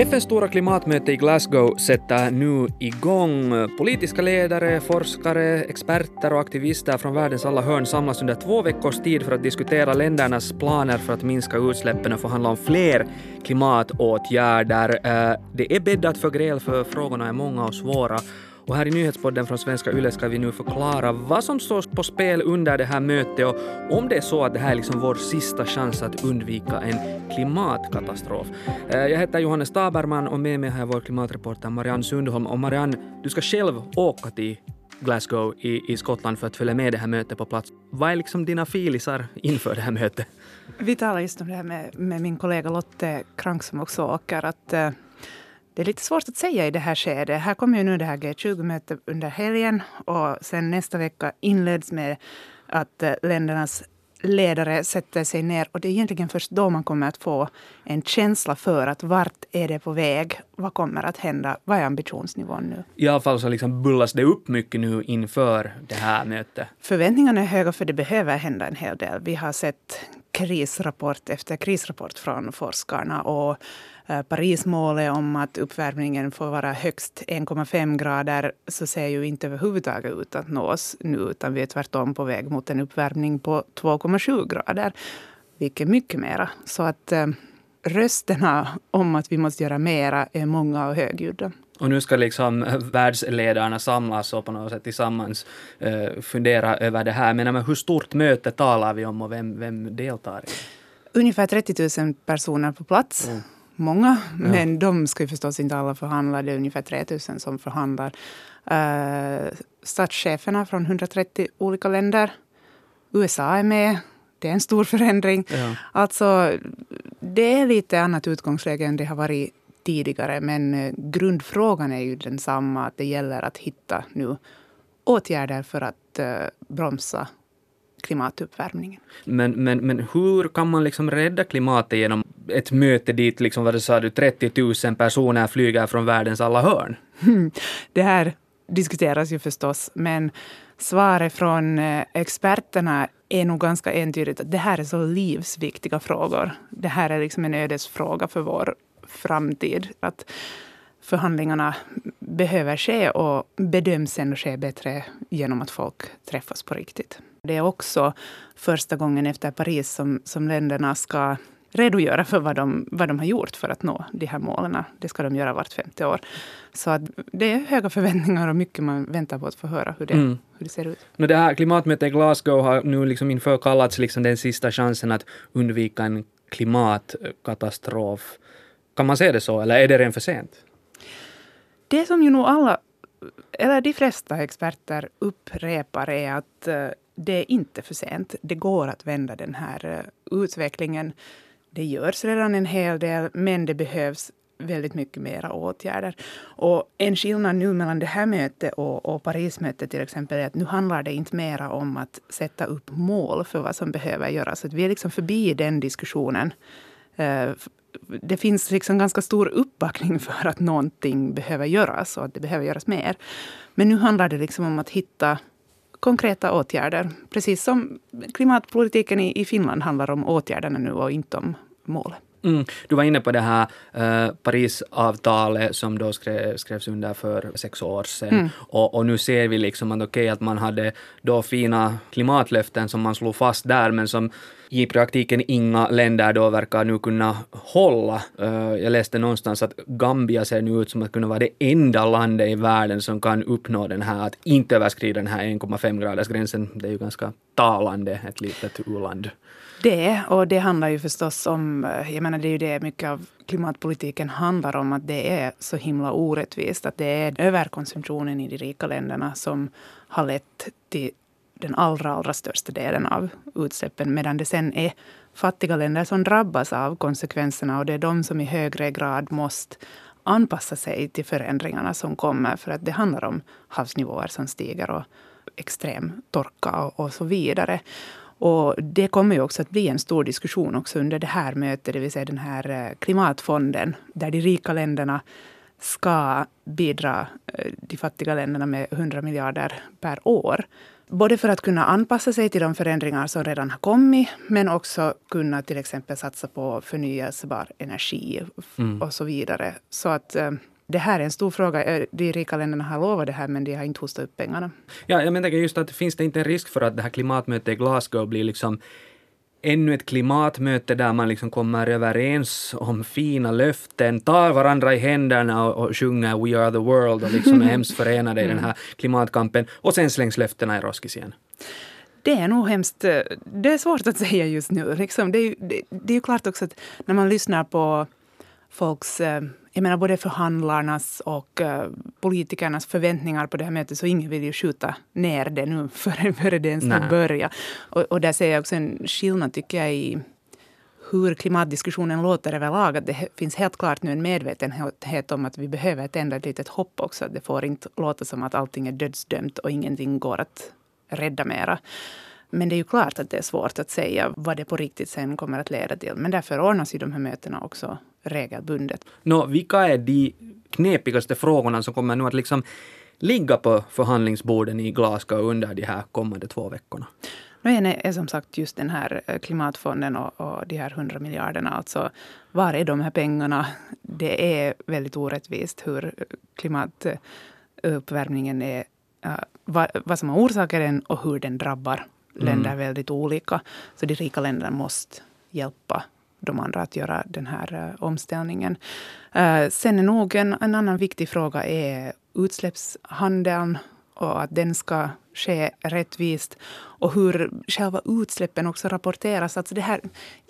FNs stora klimatmöte i Glasgow sätter nu igång. Politiska ledare, forskare, experter och aktivister från världens alla hörn samlas under två veckors tid för att diskutera ländernas planer för att minska utsläppen och förhandla om fler klimatåtgärder. Eh, det är bäddat för gräl för frågorna är många och svåra och här i nyhetspodden från Svenska Yle ska vi nu förklara vad som står på spel under det här mötet och om det är så att det här är liksom vår sista chans att undvika en klimatkatastrof. Eh, jag heter Johannes Taberman och med mig har jag vår klimatreporter Marianne Sundholm. Och Marianne, du ska själv åka till Glasgow i, i Skottland för att följa med det här mötet på plats. Vad är liksom dina filisar inför det här mötet? Vi talade just om det här med, med min kollega Lotte Krank som också åker. Att, uh, det är lite svårt att säga i det här skedet. Här kommer ju nu det här G20-mötet under helgen och sen nästa vecka inleds med att eh, ländernas ledare sätter sig ner och det är egentligen först då man kommer att få en känsla för att vart är det på väg? Vad kommer att hända? Vad är ambitionsnivån nu? I alla fall så liksom bullas det upp mycket nu inför det här mötet. Förväntningarna är höga för det behöver hända en hel del. Vi har sett krisrapport efter krisrapport från forskarna och eh, Parismålet om att uppvärmningen får vara högst 1,5 grader så ser ju inte överhuvudtaget ut att nås nu utan vi är tvärtom på väg mot en uppvärmning på 2,7 grader. Vilket är mycket mera. Så att eh, rösterna om att vi måste göra mera är många och högljudda. Och nu ska liksom världsledarna samlas och på något sätt tillsammans uh, fundera över det här. Men, men hur stort möte talar vi om och vem, vem deltar? Ungefär 30 000 personer på plats. Mm många, ja. men de ska ju förstås inte alla förhandla. Det är ungefär 3000 som förhandlar. Uh, statscheferna från 130 olika länder. USA är med. Det är en stor förändring. Ja. Alltså, det är lite annat utgångsläge än det har varit tidigare. Men uh, grundfrågan är ju densamma. Att det gäller att hitta nu åtgärder för att uh, bromsa klimatuppvärmningen. Men, men, men hur kan man liksom rädda klimatet genom ett möte dit, liksom, vad sa du, 30 000 personer flyger från världens alla hörn? Det här diskuteras ju förstås, men svaret från eh, experterna är nog ganska entydigt att det här är så livsviktiga frågor. Det här är liksom en ödesfråga för vår framtid. Att förhandlingarna behöver ske och bedöms sen ske bättre genom att folk träffas på riktigt. Det är också första gången efter Paris som, som länderna ska redogöra för vad de, vad de har gjort för att nå de här målen. Det ska de göra vart femte år. Så att det är höga förväntningar och mycket man väntar på att få höra hur det, mm. hur det ser ut. det här klimatmötet i Glasgow har nu liksom inför kallats liksom den sista chansen att undvika en klimatkatastrof. Kan man se det så, eller är det redan för sent? Det som ju nog alla, eller de flesta experter upprepar är att eh, det är inte för sent. Det går att vända den här eh, utvecklingen. Det görs redan en hel del, men det behövs väldigt mycket mera åtgärder. Och en skillnad nu mellan det här mötet och, och Parismötet till exempel är att nu handlar det inte mera om att sätta upp mål för vad som behöver göras. Att vi är liksom förbi den diskussionen. Eh, det finns liksom ganska stor uppbackning för att någonting behöver göras och att det behöver göras mer. Men nu handlar det liksom om att hitta konkreta åtgärder. Precis som klimatpolitiken i, i Finland handlar om åtgärderna nu och inte om målet. Mm. Du var inne på det här uh, Parisavtalet som då skrev, skrevs under för sex år sedan. Mm. Och, och, nu ser vi liksom att, okay, att man hade då fina klimatlöften som man slog fast där, men som i praktiken inga länder då verkar nu kunna hålla. Uh, jag läste någonstans att Gambia ser nu ut som att kunna vara det enda landet i världen som kan uppnå den här, att inte överskrida den här 1,5 graders gränsen. Det är ju ganska talande, ett litet u-land. Det, och det handlar ju förstås om, eh, jag menar det är ju det mycket av klimatpolitiken handlar om, att det är så himla orättvist. Att det är överkonsumtionen i de rika länderna som har lett till den allra, allra största delen av utsläppen, medan det sen är fattiga länder som drabbas av konsekvenserna och det är de som i högre grad måste anpassa sig till förändringarna som kommer, för att det handlar om havsnivåer som stiger och extrem torka och, och så vidare. Och det kommer ju också att bli en stor diskussion också under det här mötet, det vill säga den här eh, klimatfonden, där de rika länderna ska bidra eh, de fattiga länderna med 100 miljarder per år Både för att kunna anpassa sig till de förändringar som redan har kommit, men också kunna till exempel satsa på förnyelsebar energi mm. och så vidare. Så att eh, det här är en stor fråga. De rika länderna har lovat det här, men de har inte hostat upp pengarna. Ja, jag menar just att finns det inte en risk för att det här klimatmötet i Glasgow blir liksom ännu ett klimatmöte där man liksom kommer överens om fina löften, tar varandra i händerna och, och sjunger We are the world och liksom är hemskt förenade i den här klimatkampen och sen slängs löftena i roskis igen. Det är nog hemskt... Eh, det är svårt att säga just nu. Liksom, det, är, det, det är ju klart också att när man lyssnar på folks eh, jag menar både förhandlarnas och uh, politikernas förväntningar på det här mötet, så ingen vill ju skjuta ner det nu före, före det ens har börjat. Och, och där ser jag också en skillnad, tycker jag, i hur klimatdiskussionen låter överlag. Att det finns helt klart nu en medvetenhet om att vi behöver ett litet hopp också. Det får inte låta som att allting är dödsdömt och ingenting går att rädda mera. Men det är ju klart att det är svårt att säga vad det på riktigt sen kommer att leda till. Men därför ordnas ju de här mötena också regelbundet. Nå, vilka är de knepigaste frågorna som kommer nu att liksom ligga på förhandlingsborden i Glasgow under de här kommande två veckorna? Nu en är som sagt just den här eh, klimatfonden och, och de här hundra miljarderna. Alltså, var är de här pengarna? Det är väldigt orättvist hur klimatuppvärmningen är, uh, vad, vad som orsakar den och hur den drabbar länder mm. väldigt olika. Så de rika länderna måste hjälpa de andra att göra den här uh, omställningen. Uh, sen är nog en, en, annan viktig fråga är utsläppshandeln och att den ska ske rättvist och hur själva utsläppen också rapporteras. Alltså det här,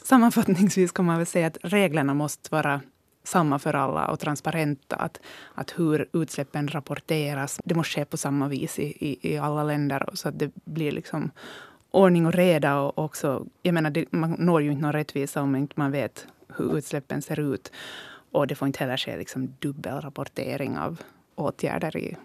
sammanfattningsvis kan man väl säga att reglerna måste vara samma för alla och transparenta. Att, att hur utsläppen rapporteras, det måste ske på samma vis i, i, i alla länder så att det blir liksom ordning och reda. Och också, jag menar, det, man når ju inte någon rättvisa om inte man vet hur utsläppen ser ut. Och det får inte heller ske liksom dubbelrapportering av åtgärder i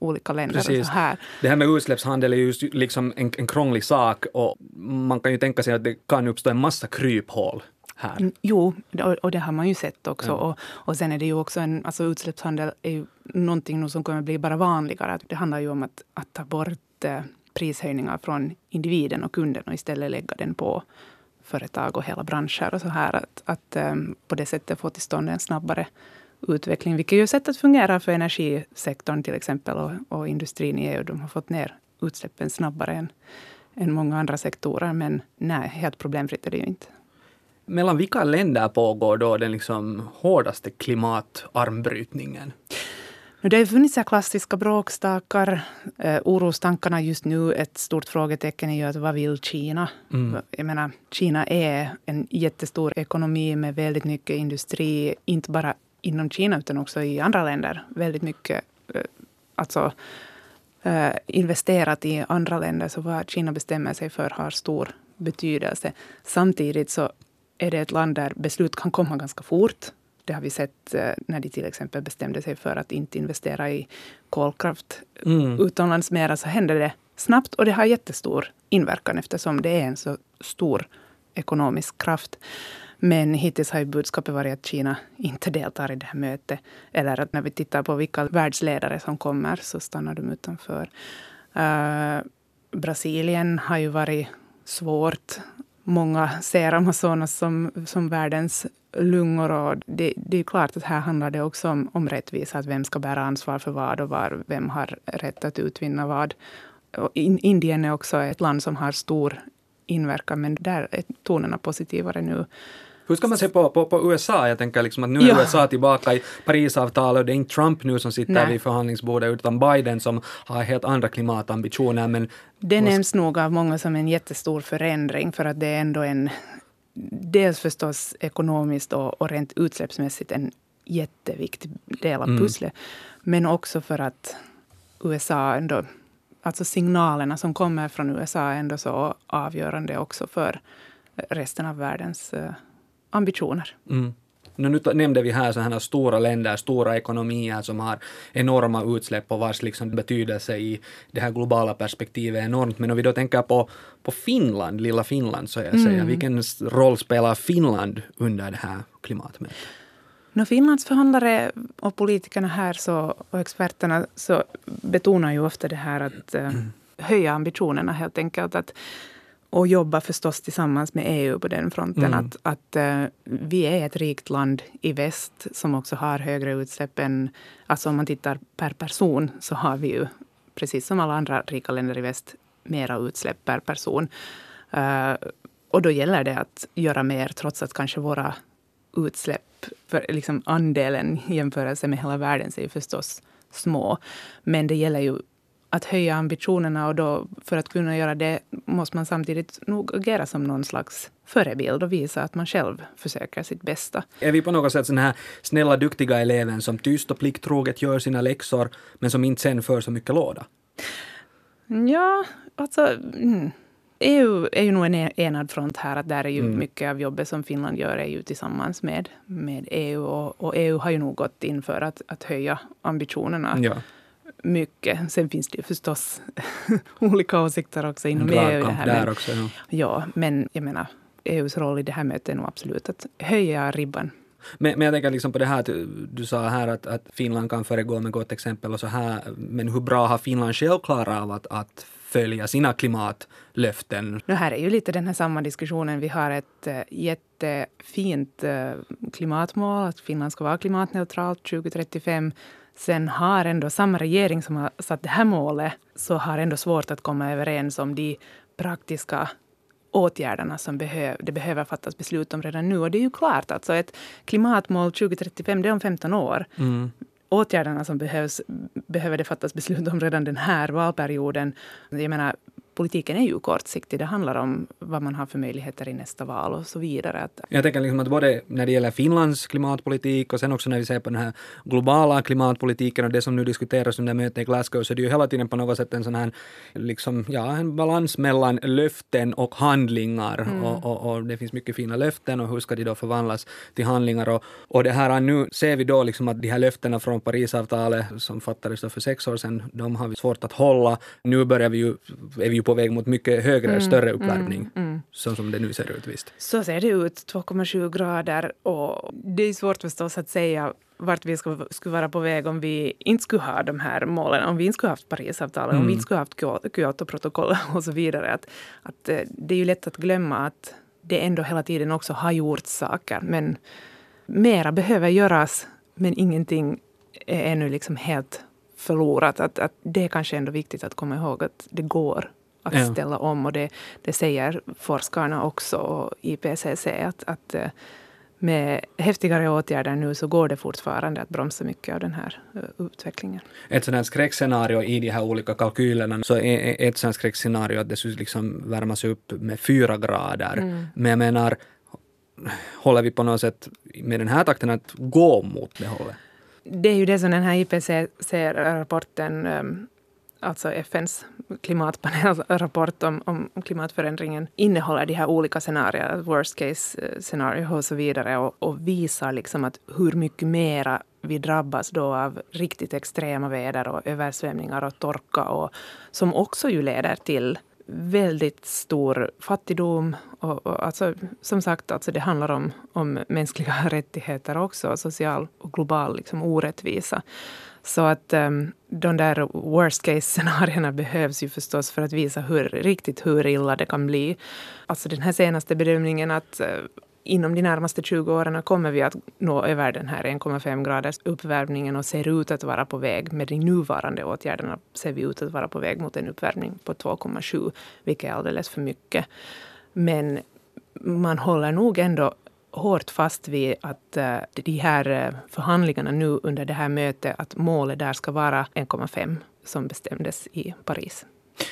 olika länder. Precis. Här. Det här med utsläppshandel är ju liksom en, en krånglig sak och man kan ju tänka sig att det kan uppstå en massa kryphål här. Mm, jo, och det har man ju sett också. Ja. Och, och sen är det ju också en, alltså utsläppshandel är ju någonting som kommer bli bara vanligare. Det handlar ju om att, att ta bort eh, prishöjningar från individen och kunden och istället lägga den på företag och hela branscher och så här. Att, att um, på det sättet få till stånd en snabbare utveckling, vilket ju sätt att fungera för energisektorn till exempel och, och industrin i EU. De har fått ner utsläppen snabbare än, än många andra sektorer. Men nej, helt problemfritt är det ju inte. Mellan vilka länder pågår då den liksom hårdaste klimatarmbrytningen? Det har funnits klassiska bråkstakar. Eh, orostankarna just nu, ett stort frågetecken är ju att vad vill Kina? Mm. Jag menar, Kina är en jättestor ekonomi med väldigt mycket industri, inte bara inom Kina utan också i andra länder. Väldigt mycket eh, alltså, eh, investerat i andra länder. Så vad Kina bestämmer sig för har stor betydelse. Samtidigt så är det ett land där beslut kan komma ganska fort. Det har vi sett eh, när de till exempel bestämde sig för att inte investera i kolkraft mm. utomlands mera, så hände det snabbt och det har jättestor inverkan eftersom det är en så stor ekonomisk kraft. Men hittills har ju budskapet varit att Kina inte deltar i det här mötet. Eller att när vi tittar på vilka världsledare som kommer så stannar de utanför. Uh, Brasilien har ju varit svårt. Många ser Amazonas som, som världens lungor. Och det, det är klart att här handlar det också om, om rättvisa. Att vem ska bära ansvar för vad och var, vem har rätt att utvinna vad. In, Indien är också ett land som har stor inverkan, men där är tonerna positivare nu. Hur ska man se på, på, på, USA? Jag tänker liksom att nu är ja. USA tillbaka i Parisavtalet och det är inte Trump nu som sitter Nej. vid förhandlingsbordet utan Biden som har helt andra klimatambitioner. Men det nämns nog av många som en jättestor förändring för att det är ändå en dels förstås ekonomiskt och, och rent utsläppsmässigt en jätteviktig del av mm. pusslet. Mm. Men också för att USA ändå, alltså signalerna som kommer från USA är ändå så avgörande också för resten av världens uh, ambitioner. Mm. Nu nämnde vi här sådana stora länder, stora ekonomier som har enorma utsläpp och vars liksom betydelse i det här globala perspektivet är enormt. Men om vi då tänker på, på Finland, lilla Finland, så jag mm. säger, vilken roll spelar Finland under det här klimatmötet? No, Finlands förhandlare och politikerna här så, och experterna så betonar ju ofta det här att, mm. höja ambitionerna helt enkelt. Att, och jobba förstås tillsammans med EU på den fronten. Mm. Att, att uh, vi är ett rikt land i väst som också har högre utsläpp än... Alltså om man tittar per person så har vi ju, precis som alla andra rika länder i väst, mera utsläpp per person. Uh, och då gäller det att göra mer trots att kanske våra utsläpp, för liksom andelen i jämförelse med hela världen, är ju förstås små. Men det gäller ju att höja ambitionerna och då för att kunna göra det måste man samtidigt nog agera som någon slags förebild och visa att man själv försöker sitt bästa. Är vi på något sätt den här snälla, duktiga eleven som tyst och plikttroget gör sina läxor men som inte sen för så mycket låda? Ja, alltså... Mm. EU är ju nog en e- enad front här. Att där är ju mm. mycket av jobbet som Finland gör är ju tillsammans med, med EU. Och, och EU har ju nog gått in för att, att höja ambitionerna. Ja mycket. Sen finns det ju förstås olika åsikter också inom EU. Det här, där också, ja. ja, men jag menar, EUs roll i det här mötet är nog absolut att höja ribban. Men, men jag tänker liksom på det här, att du sa här att, att Finland kan föregå med gott exempel och så här. Men hur bra har Finland själv klarat av att, att följa sina klimatlöften? Det här är ju lite den här samma diskussionen. Vi har ett äh, jättefint äh, klimatmål, att Finland ska vara klimatneutralt 2035. Sen har ändå samma regering som har satt det här målet så har ändå svårt att komma överens om de praktiska åtgärderna som behöv, det behöver fattas beslut om redan nu. Och det är ju klart, alltså ett klimatmål 2035, det är om 15 år. Mm. Åtgärderna som behövs behöver det fattas beslut om redan den här valperioden. Jag menar, politiken är ju kortsiktig. Det handlar om vad man har för möjligheter i nästa val och så vidare. Jag tänker liksom att både när det gäller Finlands klimatpolitik och sen också när vi ser på den här globala klimatpolitiken och det som nu diskuteras under mötet i Glasgow så är det ju hela tiden på något sätt en sån här liksom, ja, en balans mellan löften och handlingar. Mm. Och, och, och, det finns mycket fina löften och hur ska de då förvandlas till handlingar? Och, och det här nu ser vi då liksom att de här löftena från Parisavtalet som fattades då för sex år sedan, de har vi svårt att hålla. Nu börjar vi ju, är vi ju på väg mot mycket högre, mm, större mm, uppvärmning. Mm, mm. Så som det nu ser ut visst. Så ser det ut, 2,7 grader. Och det är svårt förstås att säga vart vi skulle, skulle vara på väg om vi inte skulle ha de här målen, om vi inte skulle haft Parisavtalet, mm. om vi inte skulle haft Kyotoprotokollet och så vidare. Att, att eh, det är ju lätt att glömma att det ändå hela tiden också har gjorts saker. Men mera behöver göras, men ingenting är ännu liksom helt förlorat. Att, att det är kanske ändå viktigt att komma ihåg att det går att ja. ställa om. Och det, det säger forskarna också, och IPCC, att, att eh, med häftigare åtgärder nu så går det fortfarande att bromsa mycket av den här uh, utvecklingen. Ett sådant skräckscenario i de här olika kalkylerna så är ett sådant skräckscenario att det skulle liksom värmas upp med fyra grader. Mm. Men jag menar, håller vi på något sätt med den här takten att gå mot det hållet? Det är ju det som den här IPCC-rapporten um, alltså FNs klimatpanelrapport om, om, klimatförändringen innehåller de här olika scenarierna, worst case eh, scenario och så vidare och, och visar liksom att hur mycket mera vi drabbas då av riktigt extrema väder och översvämningar och torka och som också ju leder till väldigt stor fattigdom. Och, och alltså, som sagt, alltså det handlar om, om mänskliga rättigheter också, social och global liksom, orättvisa. Så att um, de där worst case-scenarierna behövs ju förstås för att visa hur, riktigt hur illa det kan bli. Alltså den här senaste bedömningen att uh, inom de närmaste 20 åren kommer vi att nå över den här 1,5 graders uppvärmningen och ser ut att vara på väg. Med de nuvarande åtgärderna ser vi ut att vara på väg mot en uppvärmning på 2,7, vilket är alldeles för mycket. Men man håller nog ändå hårt fast vid att eh, de här eh, förhandlingarna nu under det här mötet, att målet där ska vara 1,5 som bestämdes i Paris.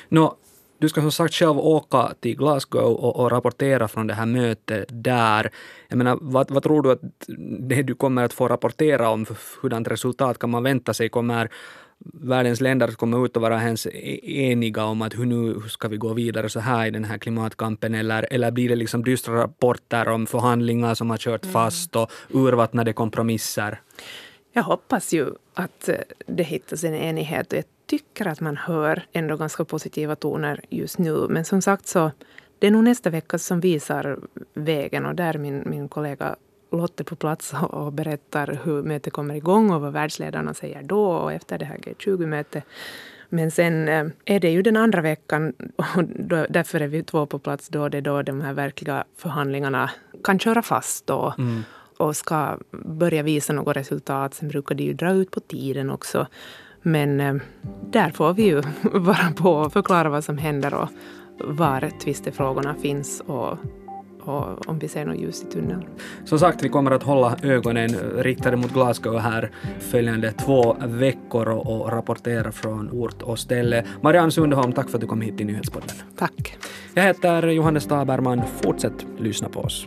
No, du ska som sagt själv åka till Glasgow och, och, rapportera från det här mötet där. Jag menar, vad, vad tror du att det du kommer att få rapportera om, hurdant resultat kan man vänta sig? Kommer världens länder kommer ut och vara ens e-, eniga om att hur nu ska vi gå vidare så här i den här klimatkampen eller, eller blir det liksom dystra rapporter om förhandlingar som har kört mm. fast och urvattnade kompromisser? Jag hoppas ju att eh, det hittas en enighet och jag tycker att man hör ändå ganska positiva toner just nu. Men som sagt så det är nog nästa vecka som visar vägen och där min, min kollega Lotte på plats och berättar hur mötet kommer igång och vad världsledarna säger då och efter det här G20-mötet. Men sen eh, är det ju den andra veckan och då, därför är vi två på plats då det är då de här verkliga förhandlingarna kan köra fast då. Mm. och ska börja visa något resultat. Sen brukar det ju dra ut på tiden också. Men eh, där får vi ju vara på och förklara vad som händer och var tvistefrågorna finns och och om vi ser något ljus i tunneln. Som sagt, vi kommer att hålla ögonen riktade mot Glasgow här följande två veckor och, rapportera från ort och ställe. Marianne Sundholm, tack för att du kom hit till Nyhetspodden. Tack. Jag heter Johannes Taberman. Fortsätt lyssna på oss.